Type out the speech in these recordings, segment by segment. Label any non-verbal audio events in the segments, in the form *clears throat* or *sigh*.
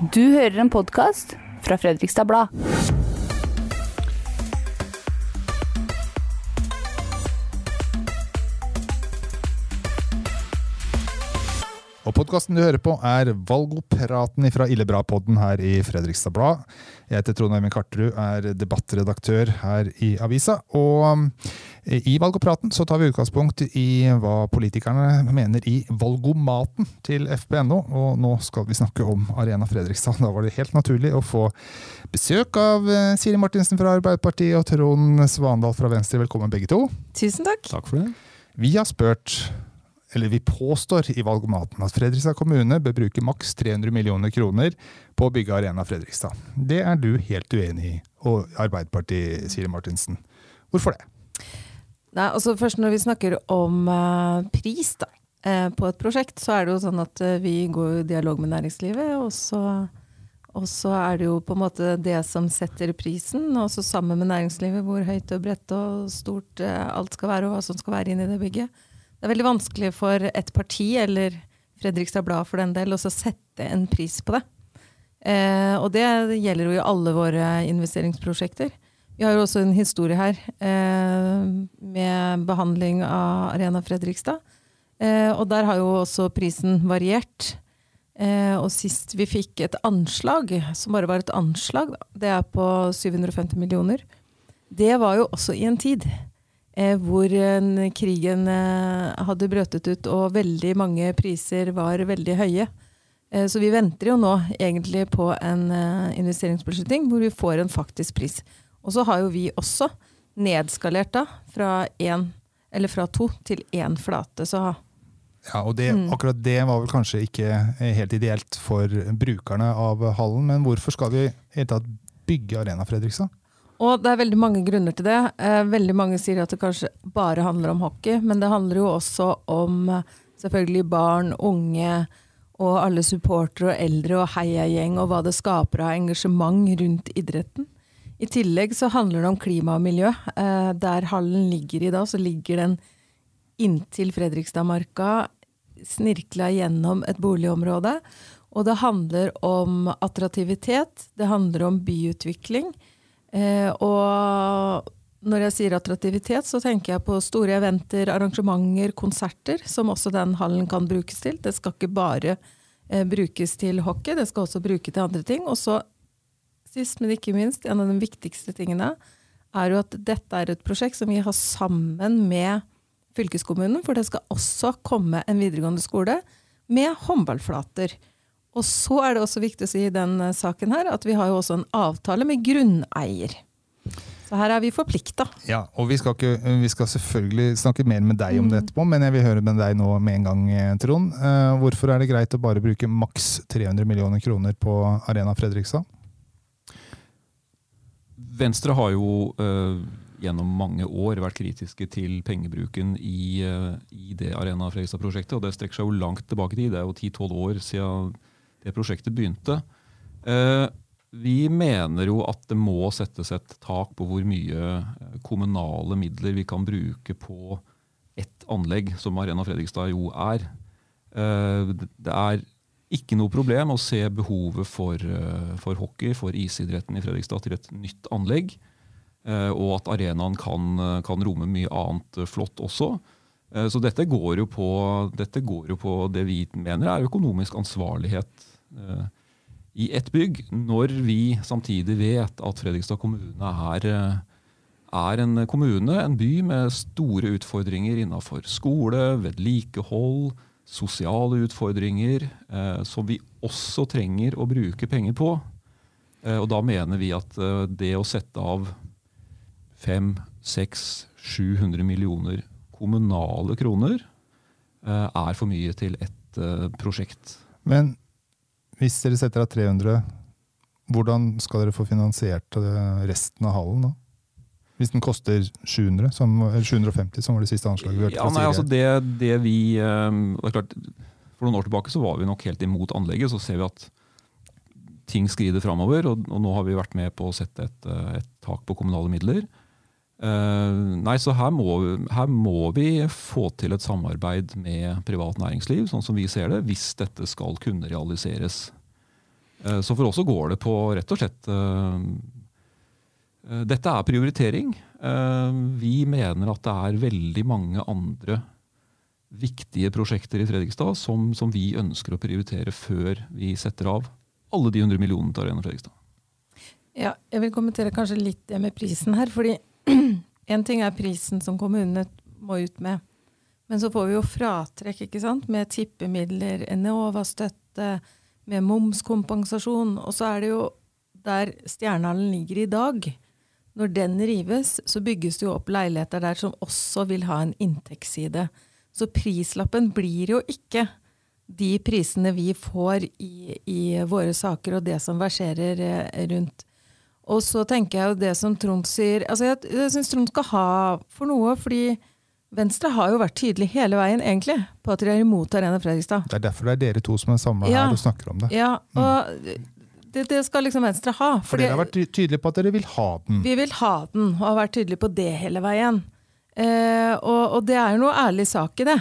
Du hører en podkast fra Fredrikstad Blad. Podkasten du hører på er Valgopraten fra Illebra-podden her i Fredrikstad Blad. Jeg heter Trond Øyvind Karterud, er debattredaktør her i avisa. Og um, i Valgopraten så tar vi utgangspunkt i hva politikerne mener i valgomaten til FPNO. Og nå skal vi snakke om Arena Fredrikstad. Da var det helt naturlig å få besøk av eh, Siri Martinsen fra Arbeiderpartiet og Trond Svandal fra Venstre. Velkommen begge to. Tusen takk. Takk for det. Vi har spurt eller vi påstår i valgomaten at Fredrikstad kommune bør bruke maks 300 millioner kroner på å bygge Arena Fredrikstad. Det er du helt uenig i, og Arbeiderpartiet, Siri Martinsen. Hvorfor det? Nei, altså først Når vi snakker om uh, pris da, uh, på et prosjekt, så er det jo sånn at uh, vi går i dialog med næringslivet. Og så, og så er det jo på en måte det som setter prisen, og så sammen med næringslivet hvor høyt og bredt og stort alt skal være, og hva som skal være inni det bygget. Det er veldig vanskelig for et parti, eller Fredrikstad Blad for den del, å sette en pris på det. Eh, og det gjelder jo i alle våre investeringsprosjekter. Vi har jo også en historie her eh, med behandling av Arena Fredrikstad. Eh, og der har jo også prisen variert. Eh, og sist vi fikk et anslag, som bare var et anslag, det er på 750 millioner. Det var jo også i en tid hvor krigen eh, hadde brøtet ut og veldig mange priser var veldig høye. Eh, så vi venter jo nå egentlig på en eh, investeringsbeslutning hvor vi får en faktisk pris. Og så har jo vi også nedskalert da fra, en, eller fra to til én flate. Så ja, og det, mm. Akkurat det var vel kanskje ikke helt ideelt for brukerne av hallen, men hvorfor skal vi i tatt bygge Arena Fredrikstad? Og det er veldig mange grunner til det. Eh, veldig mange sier at det kanskje bare handler om hockey, men det handler jo også om eh, selvfølgelig barn, unge og alle supportere og eldre og heiagjeng og hva det skaper av engasjement rundt idretten. I tillegg så handler det om klima og miljø. Eh, der hallen ligger i dag, så ligger den inntil Fredrikstadmarka, snirkla gjennom et boligområde. Og det handler om attraktivitet, det handler om byutvikling. Eh, og når jeg sier attraktivitet, så tenker jeg på store eventer, arrangementer, konserter, som også den hallen kan brukes til. Det skal ikke bare eh, brukes til hockey, det skal også brukes til andre ting. Og så, sist, men ikke minst, en av de viktigste tingene er jo at dette er et prosjekt som vi har sammen med fylkeskommunen, for det skal også komme en videregående skole med håndballflater. Og så er det også viktig å si i den eh, saken her at vi har jo også en avtale med grunneier. Så her er vi forplikta. Ja, og vi skal, ikke, vi skal, selvfølgelig snakke mer med deg om mm. det etterpå, men jeg vil høre med deg nå med en gang, eh, Trond. Uh, hvorfor er det greit å bare bruke maks 300 millioner kroner på Arena Fredrikstad? Venstre har jo gjennom mange år vært kritiske til pengebruken i, i det Arena Fredrikstad-prosjektet. og Det strekker seg jo langt tilbake i tid. Det er jo 10-12 år siden det prosjektet begynte. Eh, vi mener jo at det må settes et tak på hvor mye eh, kommunale midler vi kan bruke på ett anlegg, som Arena Fredrikstad jo er. Eh, det er ikke noe problem å se behovet for, for hockey, for isidretten i Fredrikstad, til et nytt anlegg. Og at arenaen kan, kan romme mye annet flott også. Så dette går, på, dette går, jo på, det vi mener er økonomisk ansvarlighet Eh, i ett bygg, når vi samtidig vet at Fredrikstad kommune er, eh, er en kommune, en by med store utfordringer innenfor skole, vedlikehold, sosiale utfordringer, eh, som vi også trenger å bruke penger på. Eh, og da mener vi at eh, det å sette av 500-700 millioner kommunale kroner eh, er for mye til ett prosjekt. Men hvis dere setter av 300, hvordan skal dere få finansiert resten av hallen da? Hvis den koster 700, som, eller 750, som var det siste anslaget vi hørte? Ja, nei, altså det, det vi, det klart, For noen år tilbake så var vi nok helt imot anlegget. Så ser vi at ting skrider framover, og, og, nå har vi vært med på å sette et, et tak på kommunale midler. Uh, nei, så her må, her må, vi få til et samarbeid med privat næringsliv, sånn som vi ser det, hvis dette skal kunne realiseres. Eh, Så for oss så går det på rett og slett eh, eh, Dette er prioritering. Eh, Vi mener at det er veldig mange andre viktige prosjekter i Fredrikstad som, som vi ønsker å prioritere før vi setter av alle de 100 millionene til Arena Fredrikstad. Ja, jeg vil kommentere kanskje litt det med prisen her. fordi *clears throat* en ting er prisen som kommunene må ut med. Men så får vi jo fratrekk ikke sant? med tippemidler, Enova-støtte, med momskompensasjon. Og så er det jo der Stjernehallen ligger i dag. Når den rives, så bygges det jo opp leiligheter der som også vil ha en inntektsside. Så prislappen blir jo ikke de prisene vi får i, i våre saker og det som verserer eh, rundt. Og så tenker jeg jo det som Trond sier altså Jeg, jeg syns Trond skal ha for noe, fordi Venstre har jo vært tydelig hele veien egentlig på at de er imot Arena Fredrikstad. Det er derfor det er dere to som er samla Ja. her og snakker om det. Ja, og det, det skal liksom Venstre ha. For dere har vært tydelige på at dere vil ha den. Vi vil ha den, og har vært tydelige på det hele veien. Eh, og, og det er jo noe ærlig sak i det.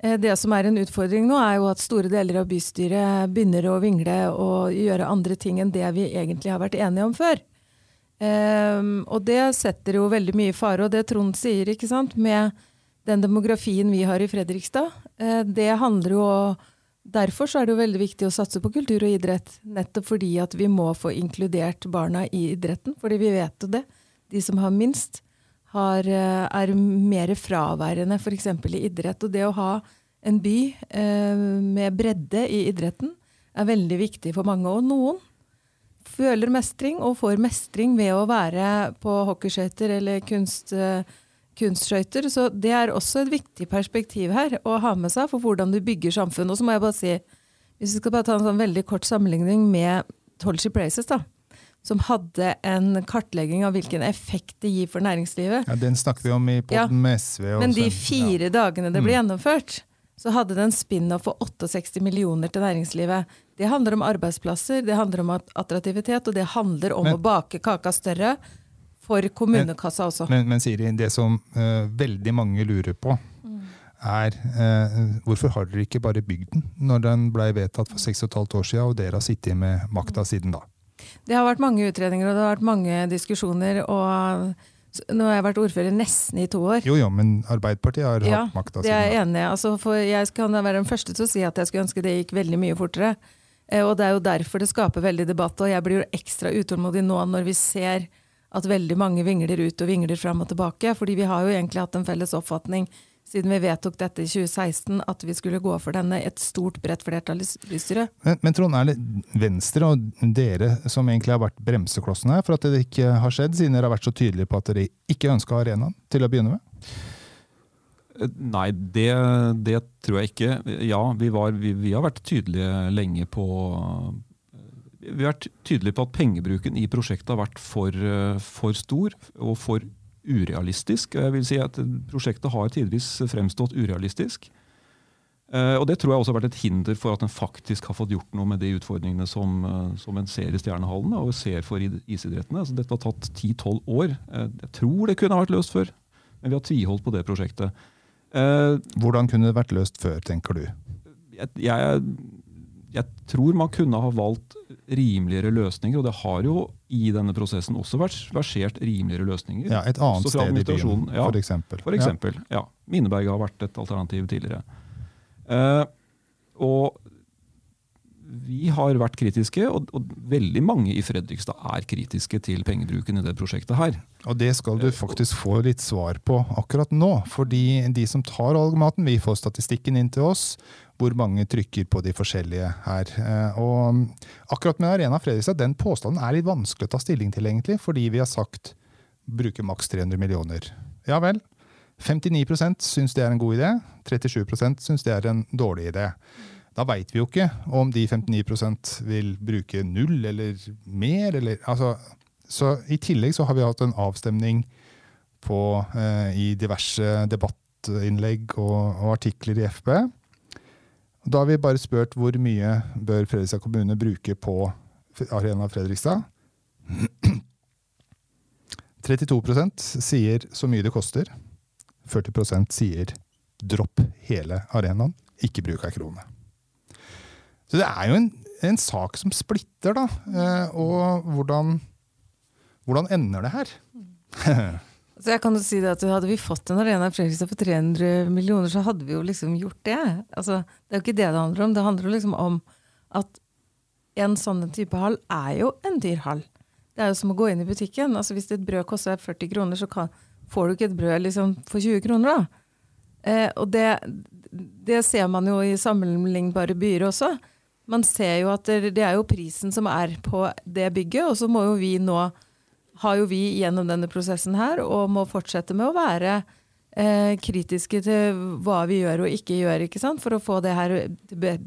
Eh, det som er en utfordring nå, er jo at store deler av bystyret begynner å vingle og gjøre andre ting enn det vi egentlig har vært enige om før. Eh, og det setter jo veldig mye i fare, og det Trond sier, ikke sant, med den demografien vi har i Fredrikstad, uh, det handler jo Derfor så er det jo veldig viktig å satse på kultur og idrett. Nettopp fordi at vi må få inkludert barna i idretten. Fordi vi vet jo det. De som har minst, har, uh, er mer fraværende f.eks. i idrett. Og det å ha en by uh, med bredde i idretten er veldig viktig for mange. Og noen føler mestring og får mestring ved å være på hockeyskøyter eller kunst, eh, kunstskøyter. Så det er også et viktig perspektiv her å ha med seg for hvordan du bygger samfunn. Og så må jeg bare si, hvis vi skal bare ta en sånn veldig kort sammenligning med Tolshi Places, da, som hadde en kartlegging av hvilken effekt det gir for næringslivet. Ja, den snakker vi om i Ja. podden med SV. Også. Men de fire fire dagene det ble gjennomført, så hadde det en spin-off for 68 millioner til næringslivet. Det handler om arbeidsplasser, det handler om attraktivitet, og det handler om Men- å bake kaka større for kommunekassa også. Men, men Siri, det som uh, veldig mange lurer på, Mm. er uh, hvorfor har dere ikke bare bygd den når den ble vedtatt for 6 15 år siden, og dere har sittet med makta siden da? Det har vært mange utredninger og det har vært mange diskusjoner. og Nå har jeg vært ordfører nesten i to år. Jo jo, men Arbeiderpartiet har Ja, hatt makta det er jeg enig i. Altså, jeg kan være den første til å si at jeg skulle ønske det gikk veldig mye fortere. Eh, Og det er jo derfor det skaper veldig debatt. Og jeg blir jo ekstra utålmodig nå når vi ser at veldig mange vingler ut og vingler fram og tilbake. Fordi vi har jo egentlig hatt en felles oppfatning siden vi vedtok dette i 2016, at vi skulle gå for denne et stort, bredt flertall i bystyret. Men, men Trond, er det Venstre og dere som egentlig har vært bremseklossen her for at det ikke har skjedd, siden dere har vært så tydelige på at dere ikke ønska arenaen til å begynne med? Nei, det, det tror jeg ikke. Ja, vi, var, vi, vi har vært tydelige lenge på Vi har vært tydelige på at pengebruken i prosjektet har vært for, for stor og for urealistisk. Jeg vil si at Prosjektet har tidvis fremstått urealistisk. Eh, Og Det tror jeg også har vært et hinder for at en faktisk har fått gjort noe med de utfordringene som, som en ser i Stjernehallene og ser for isidrettene. Så dette har tatt 10-12 år. Eh, Jeg tror det kunne ha vært løst før, men vi har tviholdt på det prosjektet. Eh, Hvordan kunne det vært løst før, tenker du? jeg, jeg, jeg tror man kunne ha valgt rimeligere løsninger, og det har jo i denne prosessen også vært versert rimeligere løsninger. Ja, Et annet sted i byen, ja, f.eks. for eksempel. For eksempel. Ja. Mineberget har vært et alternativ tidligere. Eh, og vi har vært kritiske, og, og veldig mange i Fredrikstad er kritiske til pengebruken i det prosjektet her. Og det skal du faktisk få litt svar på akkurat nå. Fordi de som tar valgmaten, vi får statistikken inn til oss. Hvor mange trykker på de forskjellige her. Eh, Og akkurat med Arena Fredrikstad, den påstanden er litt vanskelig å ta stilling til, egentlig. Fordi vi har sagt bruke maks 300 millioner. Ja vel. 59% syns det er en god idé. 37% syns det er en dårlig idé. Da veit vi jo ikke om de 59% vil bruke null eller mer. Eller, altså, så I tillegg så har vi hatt en avstemning på, eh, i diverse debattinnlegg og, og artikler i FB. Da har vi bare spurt hvor mye bør Fredrikstad kommune bruke på Arena Fredrikstad. *clears throat* 32% sier så mye det koster. 40% sier dropp hele arenaen, ikke bruk ei krone. Så det er jo en en sak som splitter, da. Eh, og hvordan, hvordan ender det her? *laughs* Så jeg kan jo si det at Hadde vi fått en arena i Fredrikstad for 300 millioner, så hadde vi jo liksom gjort det. Altså, det er jo ikke det det handler om. Det handler jo liksom om at en sånn type hall er jo en dyr hall. Det er jo som å gå inn i butikken. Altså, hvis et brød koster 40 kroner, så kan, får du ikke et brød liksom, for 20 kroner. da. Eh, og det, det, ser man jo i sammenlignbare byer også. Man ser jo at det, er jo prisen som er på det bygget, og så må jo vi nå har jo vi gjennom denne prosessen her, og må fortsette med å være eh, kritiske til hva vi gjør og ikke gjør, ikke sant? for å få det her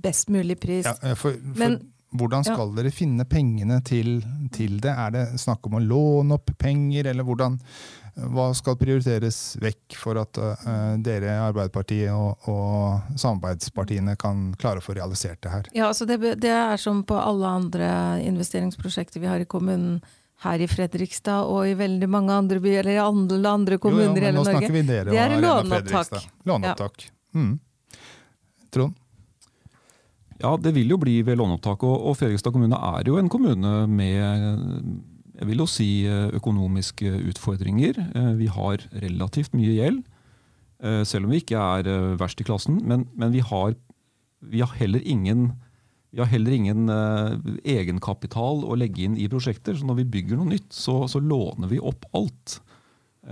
best mulig pris. Ja, eh, for, for Men, hvordan skal ja. dere finne pengene til, til, det? Er det snakk om å låne opp penger, eller hvordan, hva skal prioriteres vekk for at uh, dere, Arbeiderpartiet og, og, samarbeidspartiene kan klare å få realisert det her? Ja, altså det, det er som på alle andre investeringsprosjekter vi har i kommunen her i Fredrikstad og i veldig mange andre byer, eller alle andre kommuner jo, ja, i hele Norge. Det er låneopptak. Låneopptak. Ja. Mm. Trond? Ja, det vil jo bli ved låneopptak. Og, og Fredrikstad kommune er jo en kommune med jeg vil jo si økonomiske utfordringer. Eh, vi har relativt mye gjeld, eh, selv om vi ikke er eh, verst i klassen. Men, men vi, har, vi har heller ingen har heller ingen egenkapital å legge inn i prosjekter. Så når vi bygger noe nytt, så, så låner vi opp alt.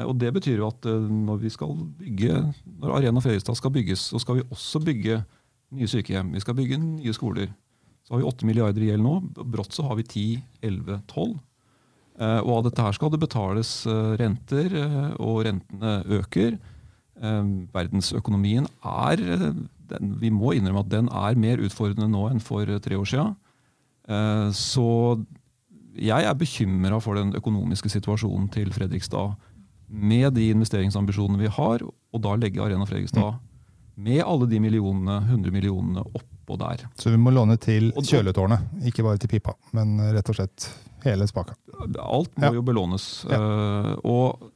Og Det betyr jo at når vi skal bygge, når Arena Fredrikstad skal bygges, så skal vi også bygge nye sykehjem. Vi skal bygge nye skoler. Så har vi 8 milliarder i gjeld nå. Brått så har vi 10, 11, 12. Og av dette her skal det betales renter, og rentene øker. Verdensøkonomien er den, vi må innrømme at den er mer utfordrende nå enn for tre år siden. Eh, så jeg er bekymra for den økonomiske situasjonen til Fredrikstad. Med de investeringsambisjonene vi har, og da legge Arena Fredrikstad med alle de millionene, 100 millionene oppå der. Så vi må låne til kjøletårnet, ikke bare til pipa, men rett og slett hele spaka? Alt må ja. jo belånes. Ja. Uh, og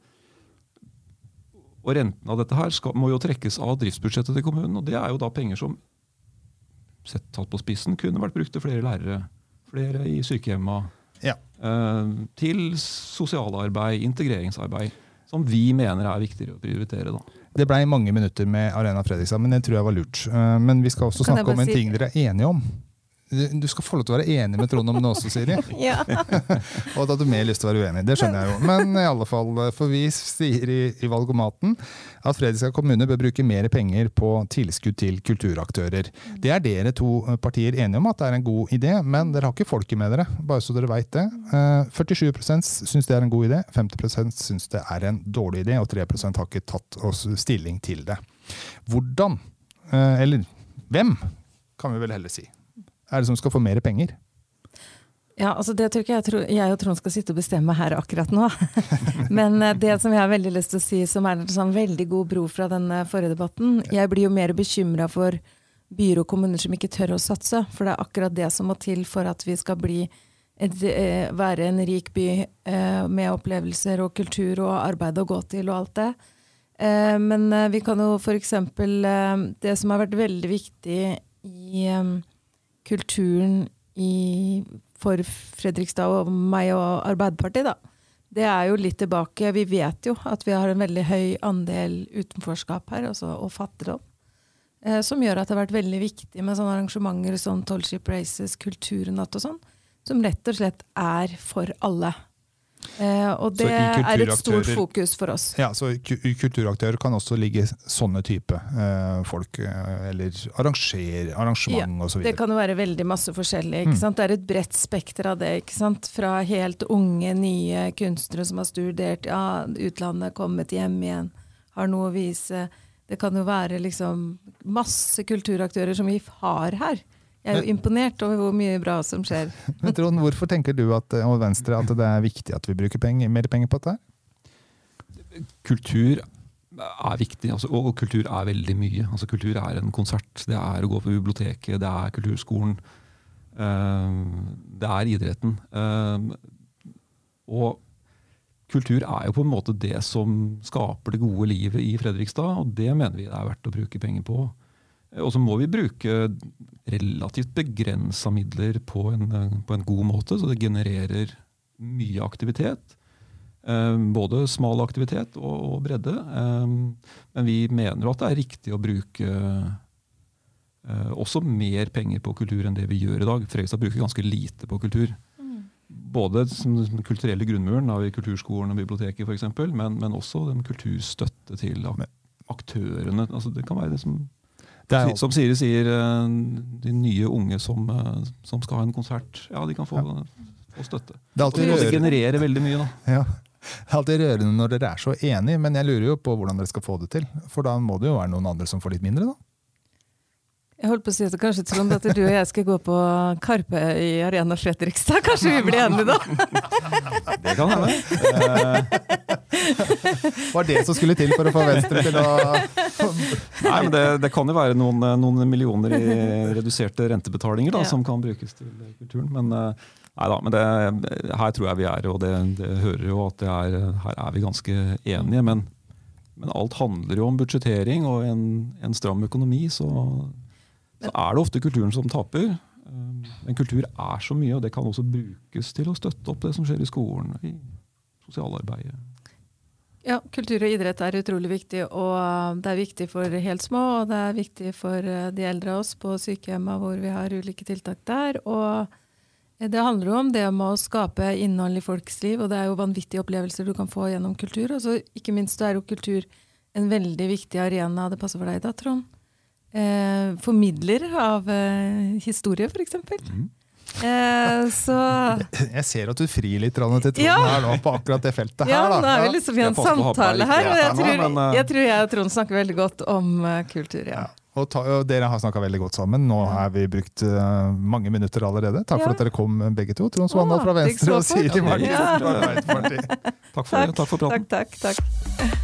og renten av dette her skal, må jo trekkes av driftsbudsjettet til kommunen. Og det er jo da penger som sett tatt på spissen kunne vært brukt til flere lærere. Flere i sykehjemma. Ja. Eh, til sosialarbeid, integreringsarbeid. Som vi mener er viktigere å prioritere. da. Det blei mange minutter med Arena Fredrikstad, men det tror jeg var lurt. Eh, men vi skal også snakke om en si... ting dere er enige om. Du skal få lov til å være enig med Trond om det også, Siri. *laughs* ja. *laughs* og at du mer lyst til å være uenig. Det skjønner jeg jo. Men i alle fall, for vi sier i, i Valgomaten at Fredrikstad kommune bør bruke mer penger på tilskudd til kulturaktører. Det er dere to partier enige om at det er en god idé, men dere har ikke folket med dere. bare så dere vet det. 47 eh, syns det er en god idé, 50% syns det er en dårlig idé, og 3% har ikke tatt oss stilling til det. Hvordan, eh, eller hvem, kan vi vel heller si er det som skal få mer penger? Ja, altså Det tror ikke jeg, tror, jeg og Trond skal sitte og bestemme her akkurat nå. *laughs* Men eh, det som jeg har veldig lyst til å si, som er en sånn veldig god bro fra den forrige debatten Jeg blir jo mer bekymra for byer og kommuner som ikke tør å satse. For det er akkurat det som må til for at vi skal bli et, eh, være en rik by eh, med opplevelser og kultur og arbeid å gå til og alt det. Men vi kan jo f.eks. Det som har vært veldig viktig i kulturen i, for Fredrikstad og meg og Arbeiderpartiet, da. Det er jo litt tilbake. Vi vet jo at vi har en veldig høy andel utenforskap her, altså, og fattigdom. Eh, som gjør at det har vært veldig viktig med sånne arrangementer som Tollship Races, Kulturnatt og sånn. Som rett og slett er for alle. Eh, og det er et stort fokus for oss. Ja, så kulturaktører kan også ligge sånne type eh, folk, eh, eller arrangement ja, osv. Det kan jo være veldig masse forskjellig. mm. sant? Det er et bredt spekter av det. Fra helt unge, nye kunstnere som har studert ja, utlandet, kommet hjem igjen, har noe å vise. Det kan jo være liksom masse kulturaktører som vi har her. Jeg er jo imponert over hvor mye bra som skjer. *laughs* Men Trond, Hvorfor tenker du at, og Venstre at det er viktig at vi bruker penger, mer penger på dette? Kultur er viktig, altså, og kultur er veldig mye. Altså, kultur er en konsert, det er å gå på biblioteket, det er kulturskolen. Uh, det er idretten. Uh, og kultur er jo på en måte det som skaper det gode livet i Fredrikstad, og det mener vi det er verdt å bruke penger på. Og så må vi bruke relativt begrensa midler på en, på en, god måte, så det genererer mye aktivitet. Eh, både smal aktivitet og, og bredde. Eh, men vi mener jo at det er riktig å bruke eh, også mer penger på kultur enn det vi gjør i dag. Fredrikstad bruker ganske lite på kultur. Både som den kulturelle grunnmuren av kulturskolen og biblioteket, for eksempel, men, men også den kulturstøtte til aktørene. Altså, det kan være det som er, som Siri sier, eh, de nye unge som, eh, som, skal ha en konsert, ja, de kan få, ja. få støtte. Det, er alltid det genererer veldig mye, da. Ja. Det er alltid rørende når dere er så enige, men jeg lurer jo på hvordan dere skal få det til. For da må det jo være noen andre som får litt mindre, da? Jeg holdt på å si at kanskje Trond, at du og jeg skal gå på Karpe i Arena Fredrikstad. Kanskje vi blir enige da? *laughs* Det kan hende. *laughs* Var det som skulle til for å få Venstre til å Nei, men det, det kan jo være noen, noen, millioner i reduserte rentebetalinger da, ja. som kan brukes til kulturen. Men, eh, nei da, men det, her tror jeg vi er, og det, det hører jo at er, her er vi ganske enige. Men, men alt handler jo om budsjettering og en, en stram økonomi. så så er det ofte kulturen som taper. Um, men kultur er så mye, og det kan også brukes til å støtte opp det som skjer i skolen, i sosialarbeidet. Ja, kultur og idrett er utrolig viktig, og det er viktig for helt små, og det er viktig for uh, de eldre av oss på sykehjemma hvor vi har ulike tiltak der. Og det handler jo om det med å skape innhold i folks liv, og det er jo vanvittige opplevelser du kan få gjennom kultur. Og så ikke minst er jo kultur en veldig viktig arena. Det passer for deg da, Trond? eh, formidler av eh, historie, f.eks. Mm. Eh, så *laughs* Jeg ser at du frir litt til Trond ja. her nå på akkurat det feltet ja, her. Da. Nå er vi liksom i en samtale her, og jeg tror, eh, jeg tror jeg og Trond snakker veldig godt om uh, kultur. ja. ja. Og, ta, og, Dere har snakka veldig godt sammen. Nå har vi brukt uh, mange minutter allerede. Takk ja. for at dere kom begge to. Trond Svandal fra Venstre og Siri Martin fra Arbeiderpartiet. Takk for, takk. takk for praten. Takk, takk, takk.